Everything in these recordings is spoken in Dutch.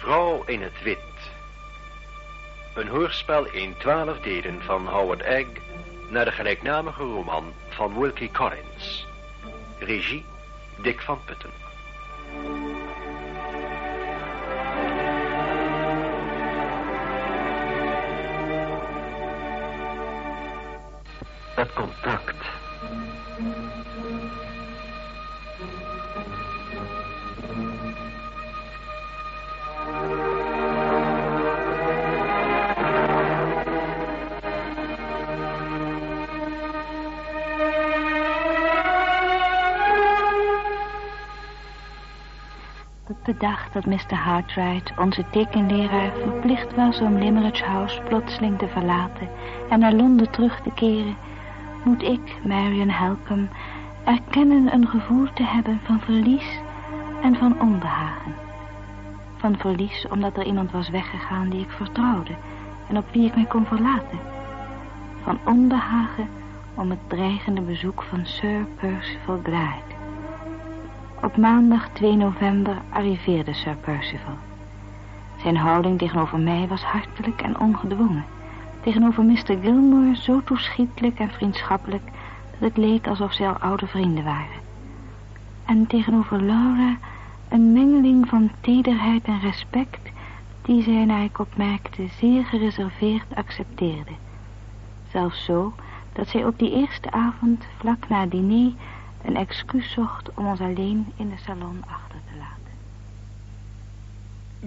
Vrouw in het wit. Een hoorspel in twaalf delen van Howard Egg naar de gelijknamige roman van Wilkie Collins. Regie Dick van Putten. Het contact. Dag dat Mr. Hartright, onze tekenleraar, verplicht was om Limerick House plotseling te verlaten en naar Londen terug te keren, moet ik, Marion Helcom, erkennen een gevoel te hebben van verlies en van onbehagen. Van verlies omdat er iemand was weggegaan die ik vertrouwde en op wie ik mij kon verlaten. Van onbehagen om het dreigende bezoek van Sir Percival Glyde. Op maandag 2 november arriveerde Sir Percival. Zijn houding tegenover mij was hartelijk en ongedwongen. Tegenover Mr. Gilmore zo toeschietelijk en vriendschappelijk... dat het leek alsof zij al oude vrienden waren. En tegenover Laura een mengeling van tederheid en respect... die zij, naar ik opmerkte, zeer gereserveerd accepteerde. Zelfs zo dat zij op die eerste avond, vlak na het diner een excuus zocht om ons alleen in de salon achter te laten.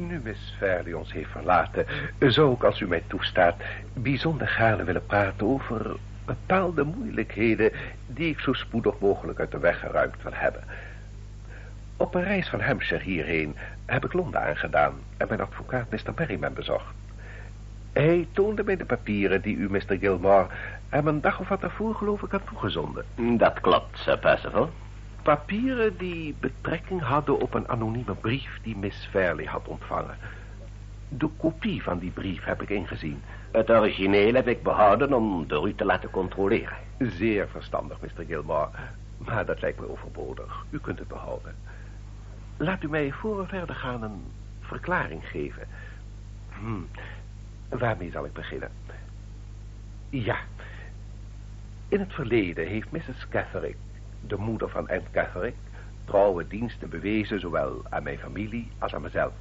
Nu Miss Fairley ons heeft verlaten, zou ik, als u mij toestaat, bijzonder gaarne willen praten over bepaalde moeilijkheden die ik zo spoedig mogelijk uit de weg geruimd wil hebben. Op een reis van Hampshire hierheen heb ik Londen aangedaan en mijn advocaat Mr. Berryman bezocht. Hij toonde mij de papieren die u, Mr. Gilmore, hem een dag of wat daarvoor geloof ik had toegezonden. Dat klopt, Sir Percival. Papieren die betrekking hadden op een anonieme brief die Miss Fairley had ontvangen. De kopie van die brief heb ik ingezien. Het origineel heb ik behouden om door u te laten controleren. Zeer verstandig, Mr. Gilmore. Maar dat lijkt me overbodig. U kunt het behouden. Laat u mij voor we verder gaan een verklaring geven. Hm. Waarmee zal ik beginnen? Ja. In het verleden heeft Mrs. Catherick, de moeder van Anne Catherick, trouwe diensten bewezen zowel aan mijn familie als aan mezelf.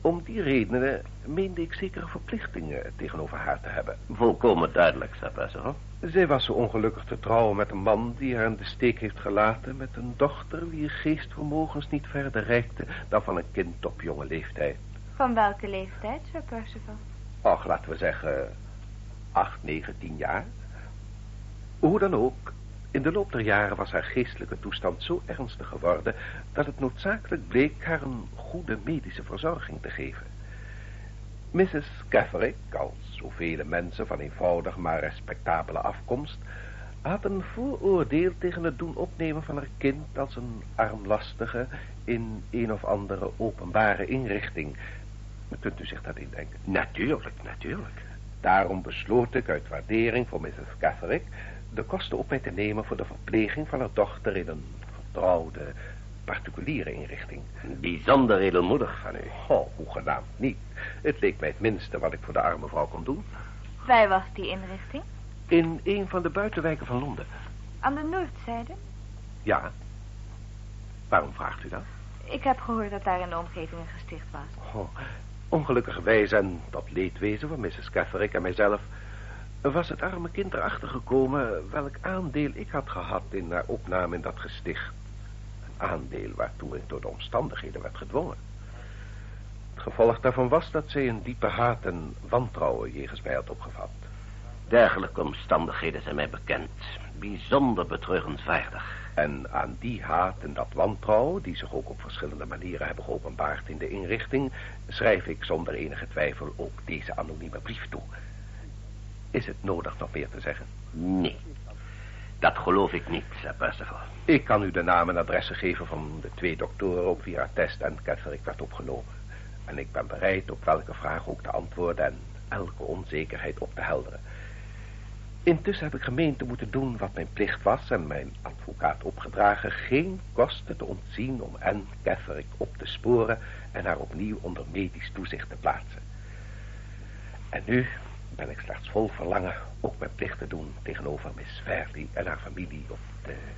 Om die redenen meende ik zekere verplichtingen tegenover haar te hebben. Volkomen duidelijk, Sir Percival. Zij was zo ongelukkig te trouwen met een man die haar in de steek heeft gelaten... met een dochter wier geestvermogens niet verder reikte dan van een kind op jonge leeftijd. Van welke leeftijd, Sir Percival? Och, laten we zeggen, acht, negen, tien jaar. Hoe dan ook, in de loop der jaren was haar geestelijke toestand zo ernstig geworden... dat het noodzakelijk bleek haar een goede medische verzorging te geven. Mrs. Catherick, als zoveel mensen van eenvoudig maar respectabele afkomst... had een vooroordeel tegen het doen opnemen van haar kind als een armlastige... in een of andere openbare inrichting... Kunt u zich dat indenken? Natuurlijk, natuurlijk. Daarom besloot ik uit waardering voor Mrs. Catherick... de kosten op mij te nemen voor de verpleging van haar dochter... in een vertrouwde, particuliere inrichting. Bijzonder edelmoedig van u. Oh, hoegenaamd niet. Het leek mij het minste wat ik voor de arme vrouw kon doen. Waar was die inrichting? In een van de buitenwijken van Londen. Aan de noordzijde? Ja. Waarom vraagt u dat? Ik heb gehoord dat daar in de omgeving een gesticht was. Oh, ongelukkigerwijs en tot leedwezen van Mrs. Catherick en mijzelf... was het arme kind erachter gekomen welk aandeel ik had gehad in haar opname in dat gesticht. Een aandeel waartoe ik door de omstandigheden werd gedwongen. Het gevolg daarvan was dat zij een diepe haat en wantrouwen jegens mij had opgevat. Dergelijke omstandigheden zijn mij bekend. Bijzonder betreurenswaardig. En aan die haat en dat wantrouwen, die zich ook op verschillende manieren hebben geopenbaard in de inrichting, schrijf ik zonder enige twijfel ook deze anonieme brief toe. Is het nodig nog meer te zeggen? Nee, dat geloof ik niet, Sir Percival. Ik kan u de namen en adressen geven van de twee doktoren op wie haar test en Catherick werd opgenomen. En ik ben bereid op welke vraag ook te antwoorden en elke onzekerheid op te helderen. Intussen heb ik gemeend te moeten doen wat mijn plicht was... en mijn advocaat opgedragen geen kosten te ontzien... om Anne Catherick op te sporen... en haar opnieuw onder medisch toezicht te plaatsen. En nu ben ik slechts vol verlangen ook mijn plicht te doen... tegenover Miss Fairley en haar familie... op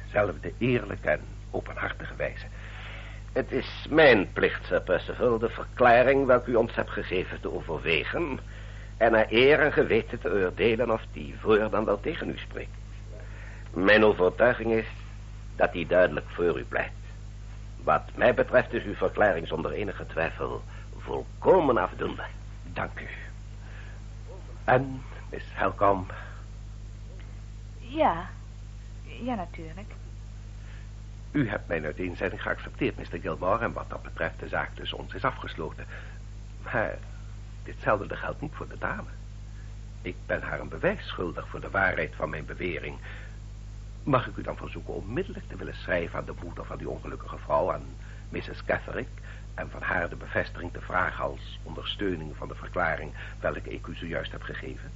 dezelfde eerlijke en openhartige wijze... Het is mijn plicht, Sir Percival, de verklaring welke u ons hebt gegeven te overwegen... en naar eer en geweten te oordelen of die voor dan wel tegen u spreekt. Mijn overtuiging is dat die duidelijk voor u pleit. Wat mij betreft is uw verklaring zonder enige twijfel volkomen afdoende. Dank u. En, Miss Helcom? Ja, ja natuurlijk. U hebt mijn uiteenzetting geaccepteerd, Mr. Gilmore... en wat dat betreft de zaak tussen ons is afgesloten. Maar ditzelfde geldt niet voor de dame. Ik ben haar een bewijs schuldig voor de waarheid van mijn bewering. Mag ik u dan verzoeken onmiddellijk te willen schrijven aan de moeder van die ongelukkige vrouw... aan Mrs. Catherick... en van haar de bevestiging te vragen als ondersteuning van de verklaring... welke ik u zojuist heb gegeven?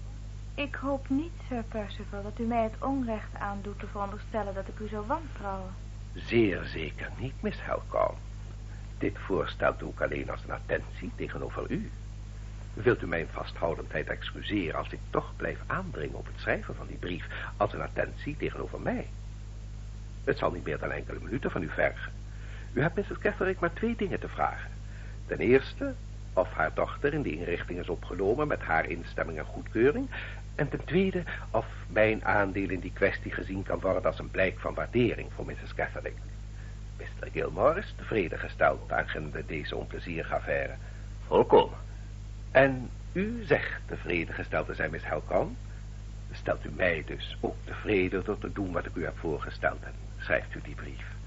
Ik hoop niet, Sir Percival, dat u mij het onrecht aandoet te veronderstellen dat ik u zou wantrouwen. Zeer zeker niet, Miss Helcom. Dit voorstel doe ik alleen als een attentie tegenover u. Wilt u mijn vasthoudendheid excuseren als ik toch blijf aandringen op het schrijven van die brief als een attentie tegenover mij? Het zal niet meer dan enkele minuten van u vergen. U hebt Mrs. Catherick maar twee dingen te vragen. Ten eerste, of haar dochter in de inrichting is opgenomen met haar instemming en goedkeuring. En ten tweede, of mijn aandeel in die kwestie gezien kan worden als een blijk van waardering voor Mrs. Catherick. Mr. Gilmore is tevreden gesteld aangaande deze onplezierige affaire. Volkomen. En u zegt tevreden gesteld te zijn, Miss Helcom. Stelt u mij dus ook tevreden door te doen wat ik u heb voorgesteld en schrijft u die brief.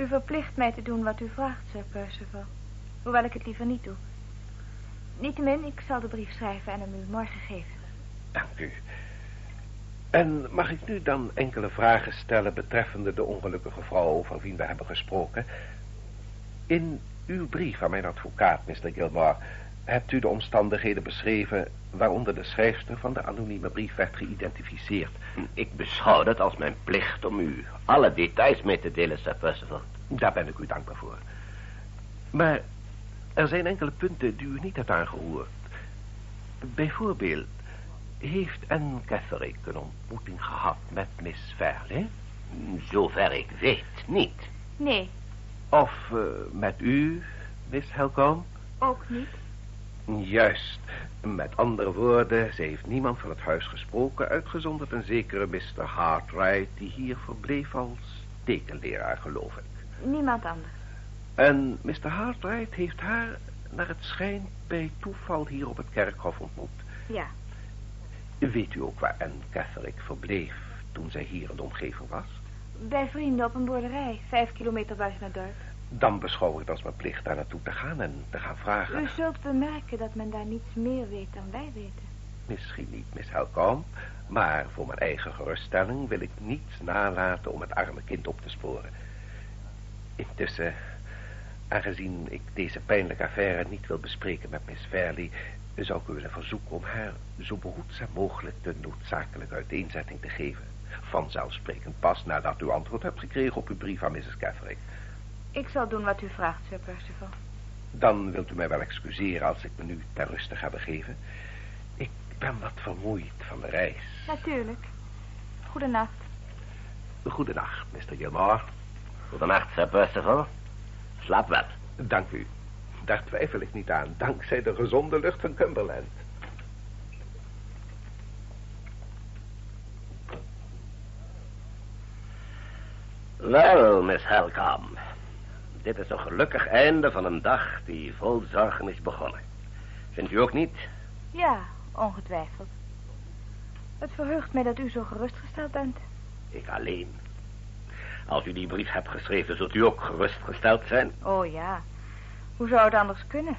U verplicht mij te doen wat u vraagt, Sir Percival. Hoewel ik het liever niet doe. Niettemin, ik zal de brief schrijven en hem u morgen geven. Dank u. En mag ik nu dan enkele vragen stellen betreffende de ongelukkige vrouw over wie we hebben gesproken? In uw brief aan mijn advocaat, Mr. Gilmore, hebt u de omstandigheden beschreven waaronder de schrijfster van de anonieme brief werd geïdentificeerd. Ik beschouw het als mijn plicht om u alle details mee te delen, Sir Percival. Daar ben ik u dankbaar voor. Maar er zijn enkele punten die u niet hebt aangehoord. Bijvoorbeeld, heeft Anne Catherick een ontmoeting gehad met Miss Fairley? Zover ik weet, niet. Nee, Of eh, met u, Miss Helcom? ook niet. Juist. Met andere woorden, ze heeft niemand van het huis gesproken... uitgezonderd een zekere Mr. Hartright... die hier verbleef als tekenleraar, geloof ik. Niemand anders. En Mr. Hartright heeft haar, naar het schijnt... bij toeval hier op het kerkhof ontmoet. Ja, Weet u ook waar Anne Catherick verbleef... toen zij hier in de omgeving was? bij vrienden op een boerderij, vijf kilometer buiten het dorp. Dan beschouw ik het als mijn plicht daar naartoe te gaan en te gaan vragen. U zult bemerken dat men daar niets meer weet dan wij weten. Misschien niet, Miss Helcom, maar voor mijn eigen geruststelling wil ik niets nalaten om het arme kind op te sporen. Intussen, aangezien ik deze pijnlijke affaire niet wil bespreken met Miss Fairley, zou ik u willen verzoeken om haar zo behoedzaam mogelijk de noodzakelijke uiteenzetting te geven. Vanzelfsprekend pas nadat u antwoord hebt gekregen op uw brief aan Mrs. Catherick. Ik zal doen wat u vraagt, Sir Percival. Dan wilt u mij wel excuseren als ik me nu ter ruste ga begeven. Ik ben wat vermoeid van de reis. Natuurlijk. Goedenacht. Goedenacht, Mr. Gilmore. Goedenacht, Sir Percival. Slaap wel. Dank u. Daar twijfel ik niet aan, dankzij de gezonde lucht van Cumberland. Wel, Miss Helcom. Dit is een gelukkig einde van een dag die vol zorgen is begonnen. Vindt u ook niet? Ja, ongetwijfeld. Het verheugt mij dat u zo gerustgesteld bent. Ik alleen. Als u die brief hebt geschreven, zult u ook gerustgesteld zijn. Oh ja. Hoe zou het anders kunnen?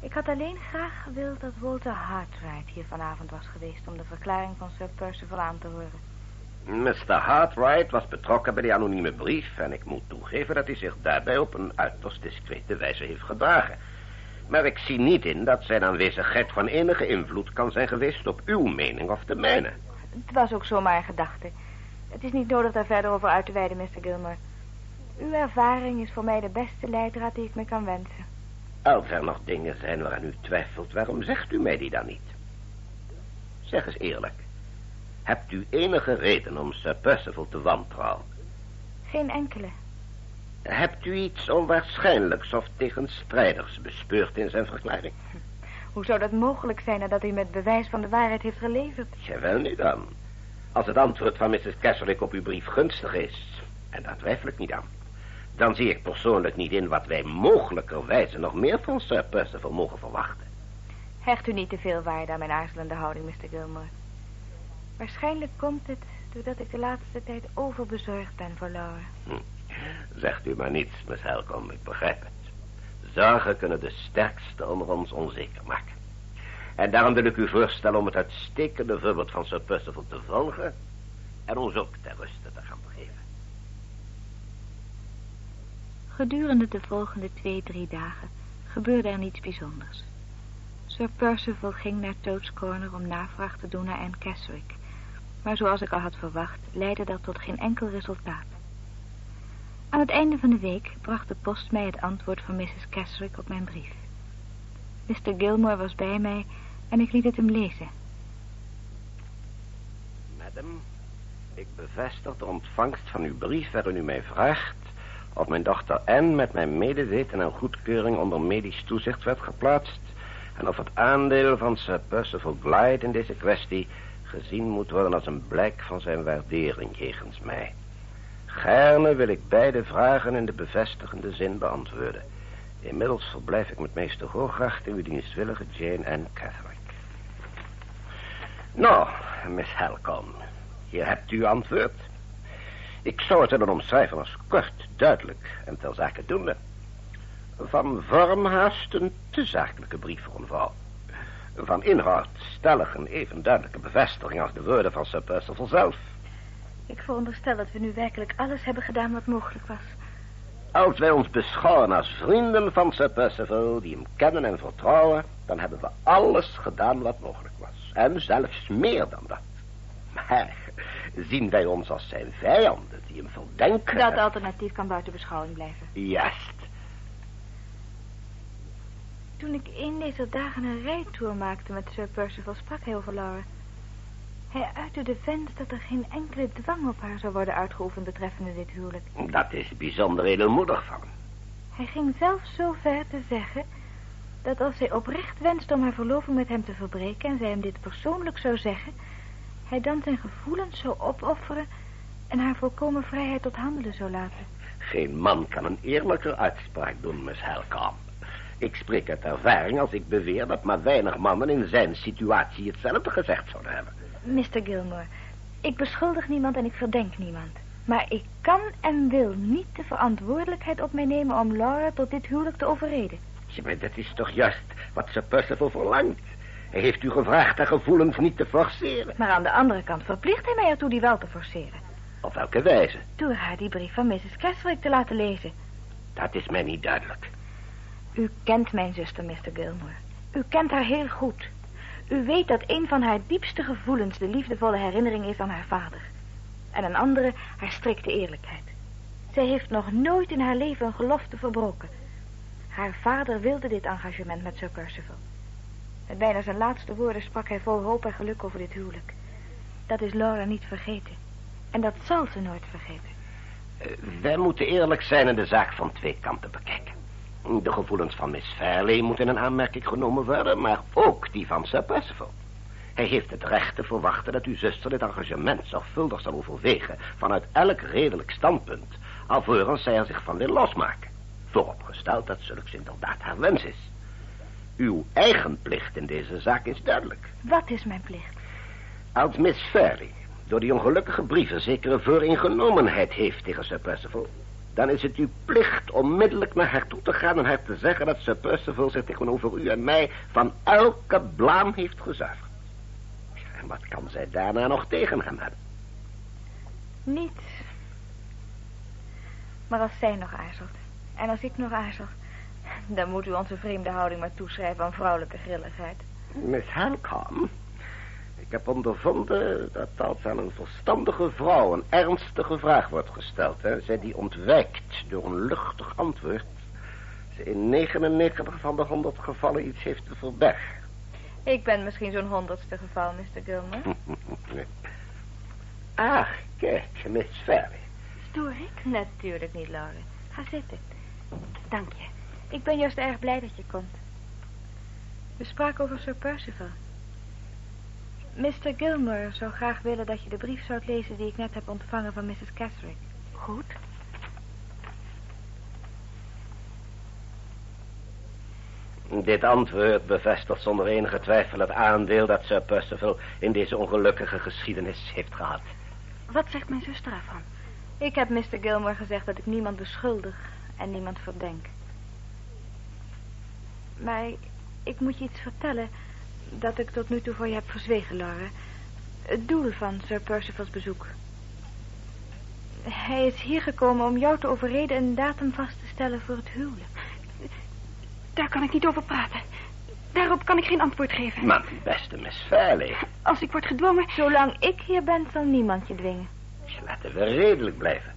Ik had alleen graag gewild dat Walter Hartright hier vanavond was geweest... om de verklaring van Sir Percival aan te horen. Mr. Hartright was betrokken bij die anonieme brief... en ik moet toegeven dat hij zich daarbij op een uiterst discrete wijze heeft gedragen. Maar ik zie niet in dat zijn aanwezigheid van enige invloed kan zijn geweest op uw mening of de mijne. Het was ook zomaar een gedachte. Het is niet nodig daar verder over uit te wijden, Mr. Gilmore. Uw ervaring is voor mij de beste leidraad die ik me kan wensen. Als er nog dingen zijn waaraan u twijfelt, waarom zegt u mij die dan niet? Zeg eens eerlijk. Hebt u enige reden om Sir Percival te wantrouwen? Geen enkele. Hebt u iets onwaarschijnlijks of tegenstrijders bespeurd in zijn verklaring? Hoe zou dat mogelijk zijn nadat hij met bewijs van de waarheid heeft geleverd? Jawel nu dan. Als het antwoord van Mrs. Kesselwick op uw brief gunstig is, en daar twijfel ik niet aan, dan zie ik persoonlijk niet in wat wij mogelijkerwijze nog meer van Sir Percival mogen verwachten. Hecht u niet te veel waarde aan mijn aarzelende houding, Mr. Gilmore. Waarschijnlijk komt het doordat ik de laatste tijd overbezorgd ben voor Laura. Hm. Zegt u maar niets, Miss Helcom, ik begrijp het. Zorgen kunnen de sterkste onder ons onzeker maken. En daarom wil ik u voorstellen om het uitstekende voorbeeld van Sir Percival te volgen... en ons ook ter ruste te gaan begeven. Gedurende de volgende twee, drie dagen gebeurde er niets bijzonders. Sir Percival ging naar Toad's Corner om navraag te doen naar Anne Keswick. Maar zoals ik al had verwacht, leidde dat tot geen enkel resultaat. Aan het einde van de week bracht de post mij het antwoord van Mrs. Keswick op mijn brief. Mr. Gilmore was bij mij en ik liet het hem lezen. Madam, ik bevestig de ontvangst van uw brief waarin u mij vraagt of mijn dochter Anne met mijn medeweten en goedkeuring onder medisch toezicht werd geplaatst en of het aandeel van Sir Percival Glyde in deze kwestie gezien moet worden als een blijk van zijn waardering jegens mij. Gaarne wil ik beide vragen in de bevestigende zin beantwoorden. Inmiddels verblijf ik met meester Hooggracht in uw dienstwillige Jane en Catherick. Nou, Miss Halcom, hier hebt u antwoord. Ik zou het willen omschrijven als kort, duidelijk en ter zake doende. Van vorm haast een te zakelijke brief voor een vrouw. Van inhoud stellig een even duidelijke bevestiging als de woorden van Sir Percival zelf. Ik veronderstel dat we nu werkelijk alles hebben gedaan wat mogelijk was. Als wij ons beschouwen als vrienden van Sir Percival, die hem kennen en vertrouwen, dan hebben we alles gedaan wat mogelijk was. En zelfs meer dan dat. Maar zien wij ons als zijn vijanden, die hem verdenken... Dat alternatief kan buiten beschouwing blijven. Juist. Toen ik een deze dagen een rijtour maakte met Sir Percival, sprak hij over Laura. Hij uitte de wens dat er geen enkele dwang op haar zou worden uitgeoefend betreffende dit huwelijk. Dat is bijzonder edelmoedig van hem. Hij ging zelfs zo ver te zeggen dat als zij oprecht wenst om haar verloving met hem te verbreken en zij hem dit persoonlijk zou zeggen, hij dan zijn gevoelens zou opofferen en haar volkomen vrijheid tot handelen zou laten. Geen man kan een eerlijker uitspraak doen, Miss Helkamp. Ik spreek uit ervaring als ik beweer dat maar weinig mannen in zijn situatie hetzelfde gezegd zouden hebben. Mr. Gilmore, ik beschuldig niemand en ik verdenk niemand. Maar ik kan en wil niet de verantwoordelijkheid op mij nemen om Laura tot dit huwelijk te overreden. Ja, maar dat is toch juist wat Sir Percival verlangt. Hij heeft u gevraagd haar gevoelens niet te forceren. Maar aan de andere kant verplicht hij mij ertoe die wel te forceren. Op welke wijze? Door haar die brief van Mrs. Caswick te laten lezen. Dat is mij niet duidelijk. U kent mijn zuster, Mr. Gilmore. U kent haar heel goed. U weet dat een van haar diepste gevoelens de liefdevolle herinnering is aan haar vader. En een andere haar strikte eerlijkheid. Zij heeft nog nooit in haar leven een gelofte verbroken. Haar vader wilde dit engagement met Sir Percival. Met bijna zijn laatste woorden sprak hij vol hoop en geluk over dit huwelijk. Dat is Laura niet vergeten. En dat zal ze nooit vergeten. Uh, wij moeten eerlijk zijn en de zaak van twee kanten bekijken. De gevoelens van Miss Fairley moeten in aanmerking genomen worden, maar ook die van Sir Percival. Hij heeft het recht te verwachten dat uw zuster dit engagement zorgvuldig zal overwegen vanuit elk redelijk standpunt, alvorens zij er zich van wil losmaken. Vooropgesteld dat zulks inderdaad haar wens is. Uw eigen plicht in deze zaak is duidelijk. Wat is mijn plicht? Als Miss Fairley door die ongelukkige brieven zekere vooringenomenheid heeft tegen Sir Percival, dan is het uw plicht onmiddellijk naar haar toe te gaan en haar te zeggen dat Sir Percival zich tegenover u en mij van elke blaam heeft gezuiverd. En wat kan zij daarna nog tegen hem hebben? Niets. Maar als zij nog aarzelt, en als ik nog aarzel, Dan moet u onze vreemde houding maar toeschrijven aan vrouwelijke grilligheid. Miss Halcom, ik heb ondervonden dat als aan een verstandige vrouw een ernstige vraag wordt gesteld... Hè, zij die ontwijkt door een luchtig antwoord... ze in 99 van de 100 gevallen iets heeft te verbergen. Ik ben misschien zo'n honderdste geval, Mr. Gilmer. Ah, kijk, Miss Ferry. Stoor ik? Natuurlijk niet, Laura. Ga zitten. Dank je. Ik ben juist erg blij dat je komt. We spraken over Sir Percival. Mr. Gilmer zou graag willen dat je de brief zou lezen die ik net heb ontvangen van Mrs. Casrick. Goed. Dit antwoord bevestigt zonder enige twijfel het aandeel dat Sir Percival in deze ongelukkige geschiedenis heeft gehad. Wat zegt mijn zuster ervan? Ik heb Mr. Gilmer gezegd dat ik niemand beschuldig en niemand verdenk. Maar ik moet je iets vertellen dat ik tot nu toe voor je heb verzwegen, Laura. Het doel van Sir Percival's bezoek. Hij is hier gekomen om jou te overreden een datum vast te stellen voor het huwelijk. Daar kan ik niet over praten. Daarop kan ik geen antwoord geven. Maar beste Miss Fairley. Als ik word gedwongen... Zolang ik hier ben, zal niemand je dwingen. Laten we redelijk blijven.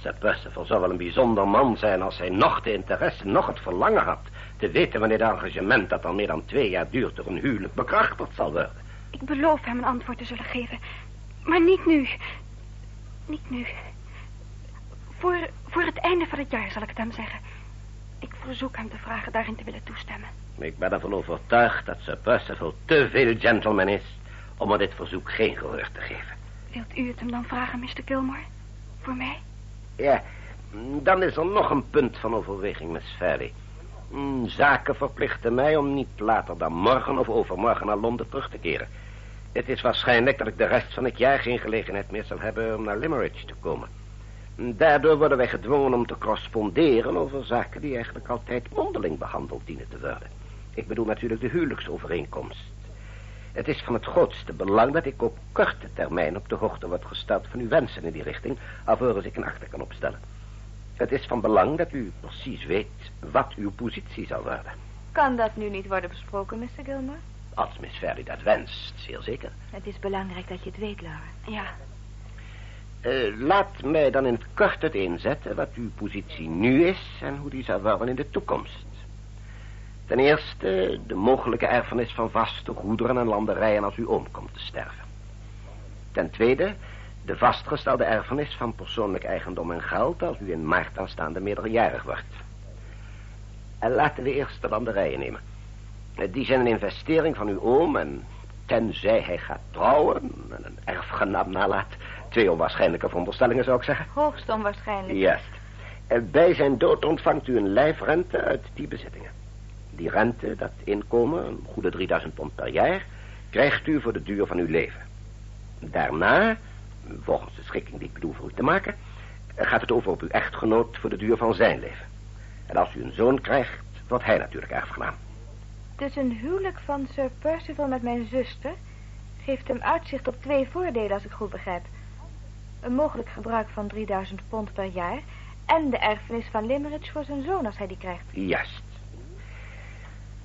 Sir Percival zou wel een bijzonder man zijn als hij nog de interesse, nog het verlangen had... te weten wanneer het engagement dat al meer dan twee jaar duurt door een huwelijk bekrachtigd zal worden. Ik beloof hem een antwoord te zullen geven. Maar niet nu. Niet nu. Voor, voor het einde van het jaar zal ik het hem zeggen. Ik verzoek hem te vragen daarin te willen toestemmen. Ik ben ervan overtuigd dat Sir Percival te veel gentleman is... om aan dit verzoek geen gehoor te geven. Wilt u het hem dan vragen, Mr. Gilmore? Voor mij? Ja, dan is er nog een punt van overweging, Miss Ferry. Mm, Zaken verplichten mij om niet later dan morgen of overmorgen naar Londen terug te keren. Het is waarschijnlijk dat ik de rest van het jaar geen gelegenheid meer zal hebben om naar Limerick te komen. Daardoor worden wij gedwongen om te corresponderen over zaken die eigenlijk altijd mondeling behandeld dienen te worden. Ik bedoel natuurlijk de huwelijksovereenkomst. Het is van het grootste belang dat ik op korte termijn op de hoogte word gesteld van uw wensen in die richting, alvorens ik een achter kan opstellen. Het is van belang dat u precies weet wat uw positie zal worden. Kan dat nu niet worden besproken, Mr. Gilmore? Als Miss Ferry dat wenst, zeer zeker. Het is belangrijk dat je het weet, Laura. Ja. Uh, laat mij dan in het kort uiteenzetten wat uw positie nu is en hoe die zal worden in de toekomst. Ten eerste de mogelijke erfenis van vaste goederen en landerijen als uw oom komt te sterven. Ten tweede de vastgestelde erfenis van persoonlijk eigendom en geld als u in maart aanstaande meerderjarig wordt. En laten we eerst de landerijen nemen. Die zijn een investering van uw oom en tenzij hij gaat trouwen en een erfgenaam nalaat. Twee onwaarschijnlijke veronderstellingen zou ik zeggen. Hoogst onwaarschijnlijk. Juist. En bij zijn dood ontvangt u een lijfrente uit die bezittingen. Die rente, dat inkomen, een goede 3000 pond per jaar, krijgt u voor de duur van uw leven. Daarna, volgens de schikking die ik bedoel voor u te maken, gaat het over op uw echtgenoot voor de duur van zijn leven. En als u een zoon krijgt, wordt hij natuurlijk erfgenaam. Dus een huwelijk van Sir Percival met mijn zuster geeft hem uitzicht op twee voordelen, als ik goed begrijp. Een mogelijk gebruik van 3000 pond per jaar en de erfenis van Limerick voor zijn zoon als hij die krijgt. Juist.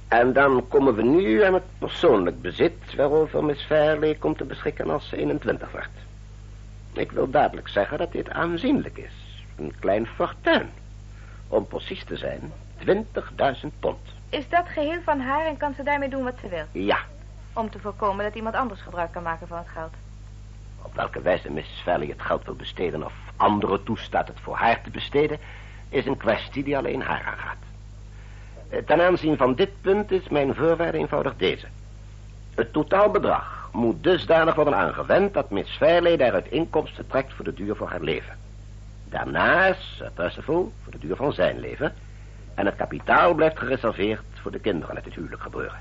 En dan komen we nu aan het persoonlijk bezit... waarover Miss Fairley komt te beschikken als ze 21 wordt. Ik wil dadelijk zeggen dat dit aanzienlijk is. Een klein fortuin. Om precies te zijn, 20.000 pond. Is dat geheel van haar en kan ze daarmee doen wat ze wil? Ja. Om te voorkomen dat iemand anders gebruik kan maken van het geld. Op welke wijze Miss Fairley het geld wil besteden... of anderen toestaat het voor haar te besteden... is een kwestie die alleen haar aangaat. Eh, ten aanzien van dit punt is mijn voorwaarde eenvoudig deze. Het totaalbedrag moet dusdanig worden aangewend... dat Miss Fairley daaruit inkomsten trekt voor de duur van haar leven. Daarnaast, Sir Percival, voor de duur van zijn leven... en het kapitaal blijft gereserveerd voor de kinderen uit het huwelijk gebeuren.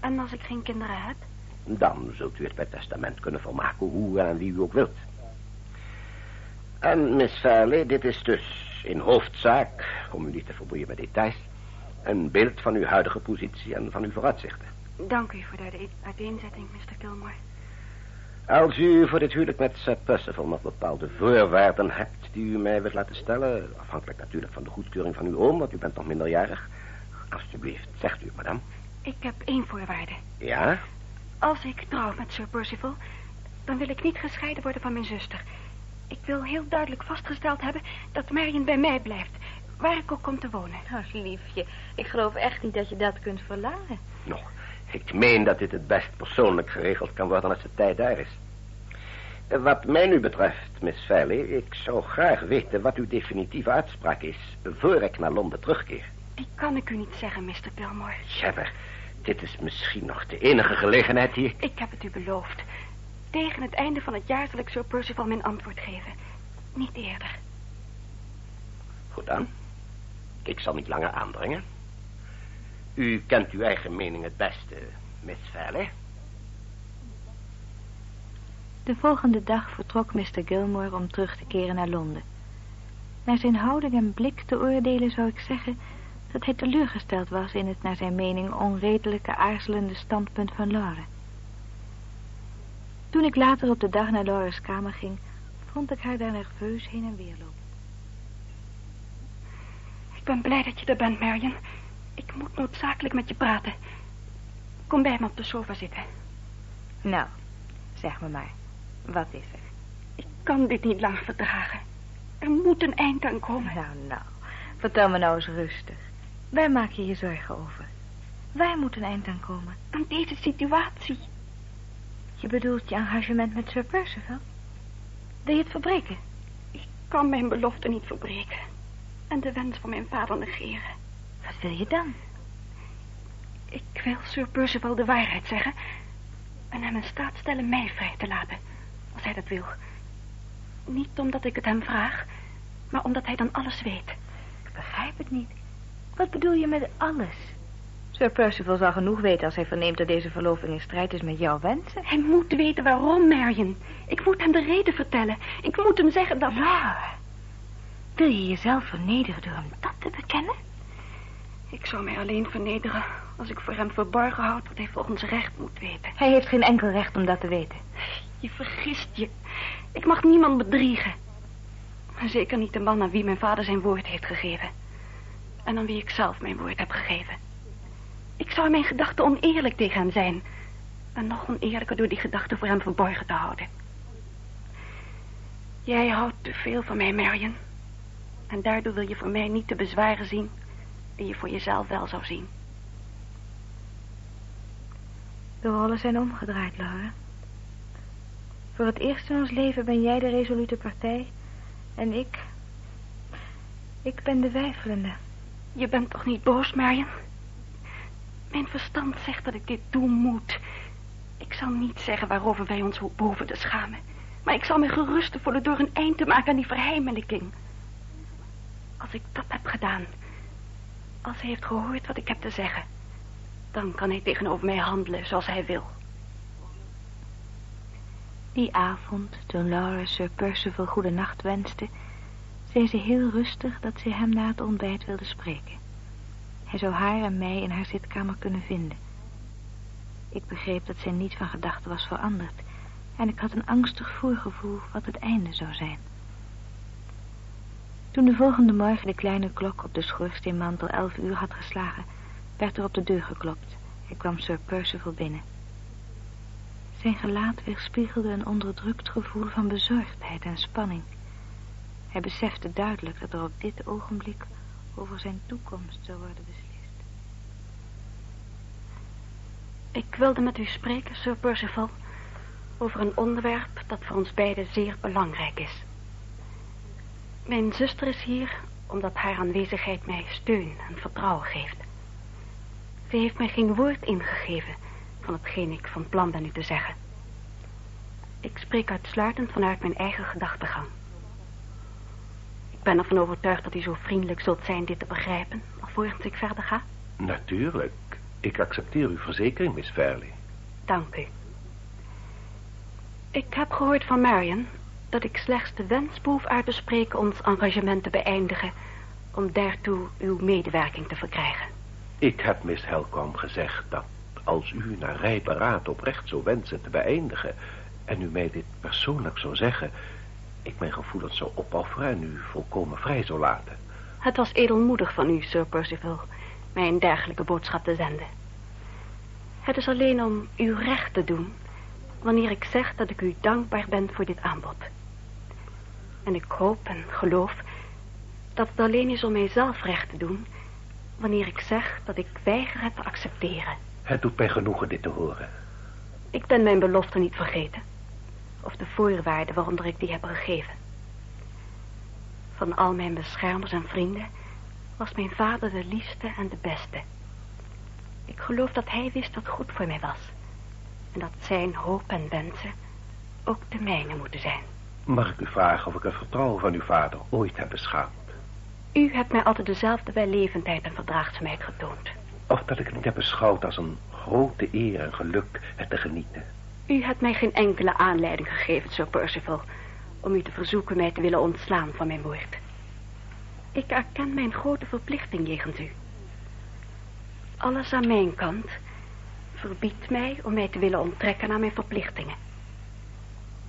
En als ik geen kinderen heb? Dan zult u het bij testament kunnen volmaken hoe en aan wie u ook wilt. En Miss Fairley, dit is dus in hoofdzaak, om u niet te verboeien met details... een beeld van uw huidige positie en van uw vooruitzichten. Dank u voor de uiteenzetting, Mr. Gilmore. Als u voor dit huwelijk met Sir Percival nog bepaalde voorwaarden hebt die u mij wilt laten stellen... afhankelijk natuurlijk van de goedkeuring van uw oom, want u bent nog minderjarig... Alsjeblieft, zegt u, madame. Ik heb één voorwaarde. Ja? Als ik trouw met Sir Percival, dan wil ik niet gescheiden worden van mijn zuster. Ik wil heel duidelijk vastgesteld hebben dat Marion bij mij blijft, waar ik ook kom te wonen. Oh, liefje, ik geloof echt niet dat je dat kunt verlangen. Nog, ik meen dat dit het best persoonlijk geregeld kan worden als de tijd daar is. Wat mij nu betreft, Miss Valley, ik zou graag weten wat uw definitieve uitspraak is... voor ik naar Londen terugkeer. Die kan ik u niet zeggen, Mr. Gilmore. Jabber, dit is misschien nog de enige gelegenheid hier. Ik heb het u beloofd. Tegen het einde van het jaar zal ik Sir Percival mijn antwoord geven. Niet eerder. Goed dan. Ik zal niet langer aandringen. U kent uw eigen mening het beste, Miss Valley. De volgende dag vertrok Mr. Gilmore om terug te keren naar Londen. Naar zijn houding en blik te oordelen zou ik zeggen dat hij teleurgesteld was in het naar zijn mening onredelijke aarzelende standpunt van Laura. Toen ik later op de dag naar Laura's kamer ging, vond ik haar daar nerveus heen en weer lopen. Ik ben blij dat je er bent, Marion. Ik moet noodzakelijk met je praten. Kom bij me op de sofa zitten. Nou, zeg me maar, wat is er? Ik kan dit niet langer verdragen. Er moet een eind aan komen. Nou, nou, vertel me nou eens rustig. Waar maak je je zorgen over? Waar moet een eind aan komen? Aan deze situatie. Je bedoelt je engagement met Sir Percival? Wil je het verbreken? Ik kan mijn belofte niet verbreken. En de wens van mijn vader negeren. Wat wil je dan? Ik wil Sir Percival de waarheid zeggen... en hem in staat stellen mij vrij te laten, als hij dat wil. Niet omdat ik het hem vraag, maar omdat hij dan alles weet. Ik begrijp het niet. Wat bedoel je met alles? Sir Percival zal genoeg weten als hij verneemt dat deze verloving in strijd is met jouw wensen. Hij moet weten waarom, Marion. Ik moet hem de reden vertellen. Ik moet hem zeggen dat... Laura, wil je jezelf vernederen door hem dat te bekennen? Ik zou mij alleen vernederen als ik voor hem verborgen houd wat hij volgens recht moet weten. Hij heeft geen enkel recht om dat te weten. Je vergist je. Ik mag niemand bedriegen. Zeker niet de man aan wie mijn vader zijn woord heeft gegeven. En aan wie ik zelf mijn woord heb gegeven. Ik zou in mijn gedachten oneerlijk tegen hem zijn. En nog oneerlijker door die gedachten voor hem verborgen te houden. Jij houdt te veel van mij, Marion. En daardoor wil je voor mij niet de bezwaren zien... die je voor jezelf wel zou zien. De rollen zijn omgedraaid, Laura. Voor het eerst in ons leven ben jij de resolute partij... en ik... ik ben de weifelende. Je bent toch niet boos, Marion? Mijn verstand zegt dat ik dit doen moet. Ik zal niet zeggen waarover wij ons boven te schamen. Maar ik zal me gerust voelen door een eind te maken aan die verheimelijking. Als ik dat heb gedaan... als hij heeft gehoord wat ik heb te zeggen... dan kan hij tegenover mij handelen zoals hij wil. Die avond, toen Laura Sir Percival goede nacht wenste... zei ze heel rustig dat ze hem na het ontbijt wilde spreken. Hij zou haar en mij in haar zitkamer kunnen vinden. Ik begreep dat zij niet van gedachten was veranderd... en ik had een angstig voorgevoel wat het einde zou zijn. Toen de volgende morgen de kleine klok op de schoorsteenmantel elf uur had geslagen... werd er op de deur geklopt en kwam Sir Percival binnen. Zijn gelaat weerspiegelde een onderdrukt gevoel van bezorgdheid en spanning. Hij besefte duidelijk dat er op dit ogenblik over zijn toekomst zou worden beslist. Ik wilde met u spreken, Sir Percival, over een onderwerp dat voor ons beiden zeer belangrijk is. Mijn zuster is hier omdat haar aanwezigheid mij steun en vertrouwen geeft. Ze heeft mij geen woord ingegeven van hetgeen ik van plan ben u te zeggen. Ik spreek uitsluitend vanuit mijn eigen gedachtegang. Ik ben ervan overtuigd dat u zo vriendelijk zult zijn dit te begrijpen, alvorens ik verder ga. Natuurlijk. Ik accepteer uw verzekering, Miss Fairley. Dank u. Ik heb gehoord van Marion dat ik slechts de wens behoef uit te spreken ons engagement te beëindigen... om daartoe uw medewerking te verkrijgen. Ik heb Miss Helcom gezegd dat als u naar rijp beraad oprecht zou wensen te beëindigen... en u mij dit persoonlijk zou zeggen... ik mijn gevoelens zou opofferen en u volkomen vrij zou laten. Het was edelmoedig van u, Sir Percival. mij een dergelijke boodschap te zenden. Het is alleen om u recht te doen wanneer ik zeg dat ik u dankbaar ben voor dit aanbod. En ik hoop en geloof dat het alleen is om mijzelf recht te doen wanneer ik zeg dat ik weiger het te accepteren. Het doet mij genoegen dit te horen. Ik ben mijn belofte niet vergeten. Of de voorwaarden waaronder ik die heb gegeven. Van al mijn beschermers en vrienden was mijn vader de liefste en de beste. Ik geloof dat hij wist wat goed voor mij was. En dat zijn hoop en wensen ook de mijne moeten zijn. Mag ik u vragen of ik het vertrouwen van uw vader ooit heb beschaamd? U hebt mij altijd dezelfde wellevendheid en verdraagzaamheid getoond. Of dat ik het niet heb beschouwd als een grote eer en geluk het te genieten. U hebt mij geen enkele aanleiding gegeven, Sir Percival, om u te verzoeken mij te willen ontslaan van mijn woord. Ik erken mijn grote verplichting jegens u. Alles aan mijn kant verbiedt mij om mij te willen onttrekken aan mijn verplichtingen.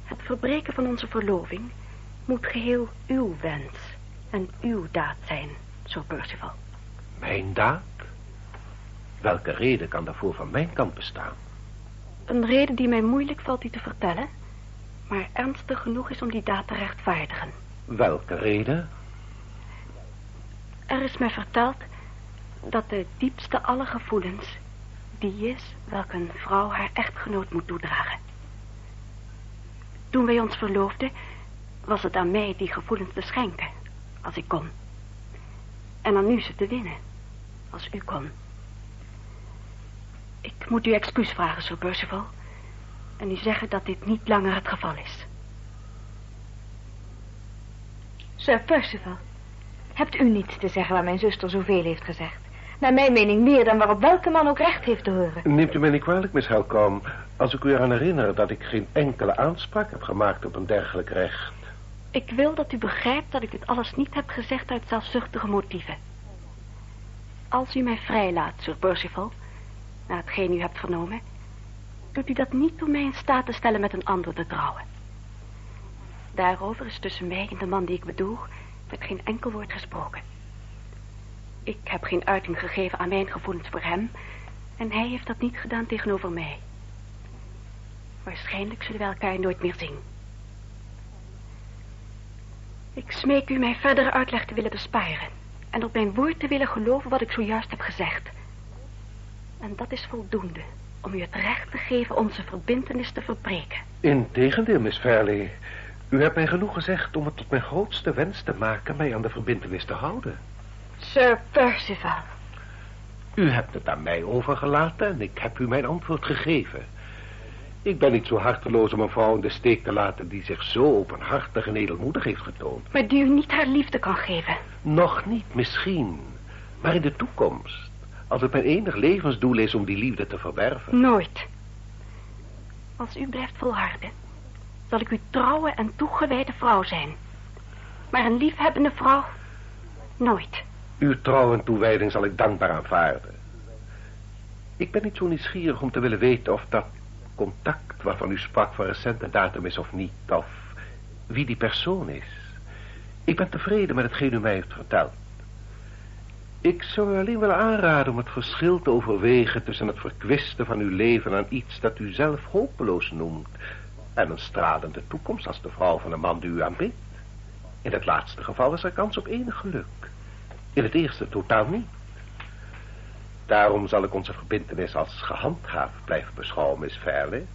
Het verbreken van onze verloving moet geheel uw wens en uw daad zijn, Sir Percival. Mijn daad? Welke reden kan daarvoor van mijn kant bestaan? Een reden die mij moeilijk valt u te vertellen, maar ernstig genoeg is om die daad te rechtvaardigen. Welke reden? Er is mij verteld dat de diepste alle gevoelens die is welke een vrouw haar echtgenoot moet toedragen. Toen wij ons verloofden, was het aan mij die gevoelens te schenken, als ik kon. En aan u ze te winnen, als u kon. Ik moet u excuus vragen, Sir Percival. En u zeggen dat dit niet langer het geval is. Sir Percival, hebt u niets te zeggen waar mijn zuster zoveel heeft gezegd? Naar mijn mening meer dan waarop welke man ook recht heeft te horen. Neemt u mij niet kwalijk, Miss Helcom, als ik u eraan herinner dat ik geen enkele aanspraak heb gemaakt op een dergelijk recht. Ik wil dat u begrijpt dat ik dit alles niet heb gezegd uit zelfzuchtige motieven. Als u mij vrijlaat, Sir Percival, na hetgeen u hebt vernomen, doet u dat niet om mij in staat te stellen met een ander te trouwen. Daarover is tussen mij en de man die ik bedoel met geen enkel woord gesproken. Ik heb geen uiting gegeven aan mijn gevoelens voor hem en hij heeft dat niet gedaan tegenover mij. Waarschijnlijk zullen we elkaar nooit meer zien. Ik smeek u mij verdere uitleg te willen besparen en op mijn woord te willen geloven wat ik zojuist heb gezegd. En dat is voldoende om u het recht te geven onze verbintenis te verbreken. Integendeel, Miss Fairley. U hebt mij genoeg gezegd om het tot mijn grootste wens te maken mij aan de verbintenis te houden. Sir Percival. U hebt het aan mij overgelaten en ik heb u mijn antwoord gegeven. Ik ben niet zo harteloos om een vrouw in de steek te laten die zich zo openhartig en edelmoedig heeft getoond. Maar die u niet haar liefde kan geven. Nog niet, misschien. Maar in de toekomst. Als het mijn enig levensdoel is om die liefde te verwerven. Nooit. Als u blijft volharden, zal ik uw trouwe en toegewijde vrouw zijn. Maar een liefhebbende vrouw, nooit. Uw trouw en toewijding zal ik dankbaar aanvaarden. Ik ben niet zo nieuwsgierig om te willen weten of dat contact waarvan u sprak van recente datum is of niet, of wie die persoon is. Ik ben tevreden met hetgeen u mij heeft verteld. Ik zou u alleen willen aanraden om het verschil te overwegen tussen het verkwisten van uw leven aan iets dat u zelf hopeloos noemt en een stralende toekomst als de vrouw van een man die u aanbidt. In het laatste geval is er kans op enig geluk. In het eerste totaal niet. Daarom zal ik onze verbintenis als gehandhaafd blijven beschouwen, Miss Fairley.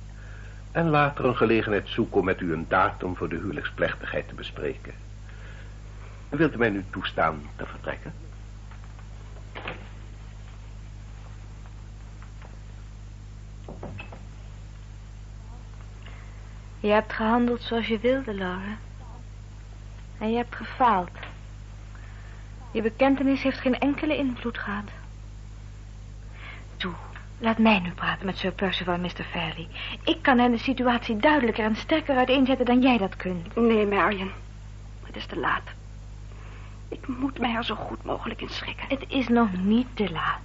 En later een gelegenheid zoeken om met u een datum voor de huwelijksplechtigheid te bespreken. Wilt u mij nu toestaan te vertrekken? Je hebt gehandeld zoals je wilde, Laura. En je hebt gefaald. Je bekentenis heeft geen enkele invloed gehad. Toe, laat mij nu praten met Sir Percival en Mr. Fairley. Ik kan hen de situatie duidelijker en sterker uiteenzetten dan jij dat kunt. Nee, Marion. Het is te laat. Ik moet mij er zo goed mogelijk in schikken. Het is nog niet te laat.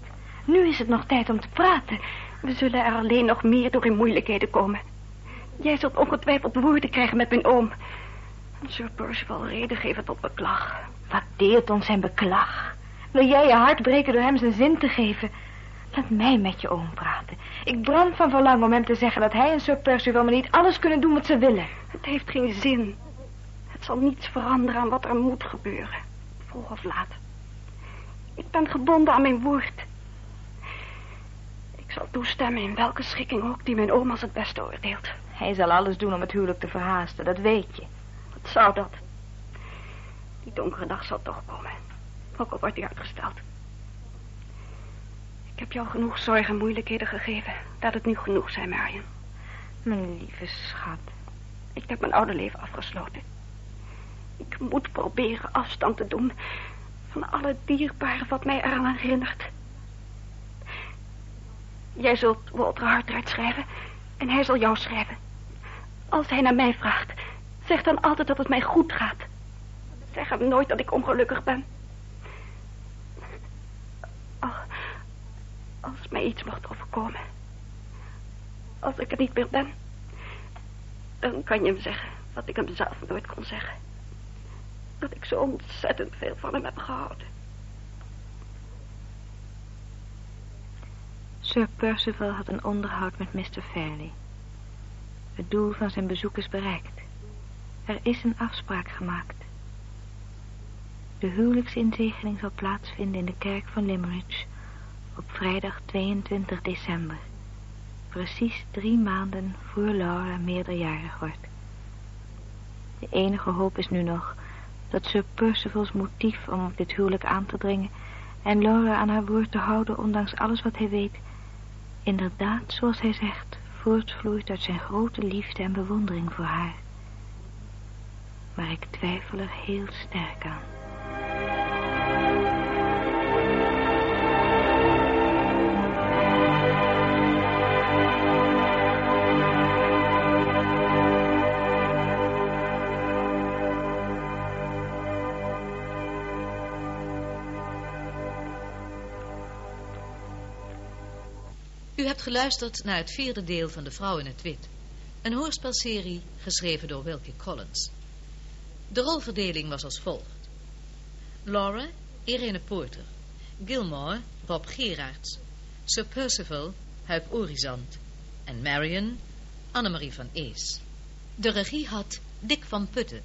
Nu is het nog tijd om te praten. We zullen er alleen nog meer door in moeilijkheden komen. Jij zult ongetwijfeld woorden krijgen met mijn oom. Sir Percival reden geven tot beklag. Wat deert ons zijn beklag? Wil jij je hart breken door hem zijn zin te geven? Laat mij met je oom praten. Ik brand van verlangen om hem te zeggen dat hij en Sir Percival me niet alles kunnen doen wat ze willen. Het heeft geen zin. Het zal niets veranderen aan wat er moet gebeuren. Vroeg of laat. Ik ben gebonden aan mijn woord. Ik zal toestemmen in welke schikking ook die mijn oom als het beste oordeelt. Hij zal alles doen om het huwelijk te verhaasten, dat weet je. Wat zou dat? Die donkere dag zal toch komen. Ook al wordt die uitgesteld. Ik heb jou genoeg zorgen en moeilijkheden gegeven. Laat het nu genoeg zijn, Marion. Mijn lieve schat. Ik heb mijn oude leven afgesloten. Ik moet proberen afstand te doen van alle dierbare wat mij eraan herinnert. Jij zult Walter Hartwright schrijven en hij zal jou schrijven. Als hij naar mij vraagt, zeg dan altijd dat het mij goed gaat. Zeg hem nooit dat ik ongelukkig ben. Als mij iets mocht overkomen. Als ik er niet meer ben. Dan kan je hem zeggen wat ik hem zelf nooit kon zeggen. Dat ik zo ontzettend veel van hem heb gehouden. Sir Percival had een onderhoud met Mr. Fairley. Het doel van zijn bezoek is bereikt. Er is een afspraak gemaakt. De huwelijksinzegening zal plaatsvinden in de kerk van Limerick op vrijdag 22 december. Precies drie maanden voor Laura meerderjarig wordt. De enige hoop is nu nog dat Sir Percival's motief om op dit huwelijk aan te dringen en Laura aan haar woord te houden ondanks alles wat hij weet, inderdaad, zoals hij zegt, voortvloeit uit zijn grote liefde en bewondering voor haar. Maar ik twijfel er heel sterk aan. Hebt geluisterd naar het vierde deel van De Vrouw in het Wit. Een hoorspelserie geschreven door Wilkie Collins. De rolverdeling was als volgt. Laura, Irene Porter. Gilmore, Rob Gerards. Sir Percival, Huip Orizant. En Marion, Annemarie van Ees. De regie had Dick van Putten.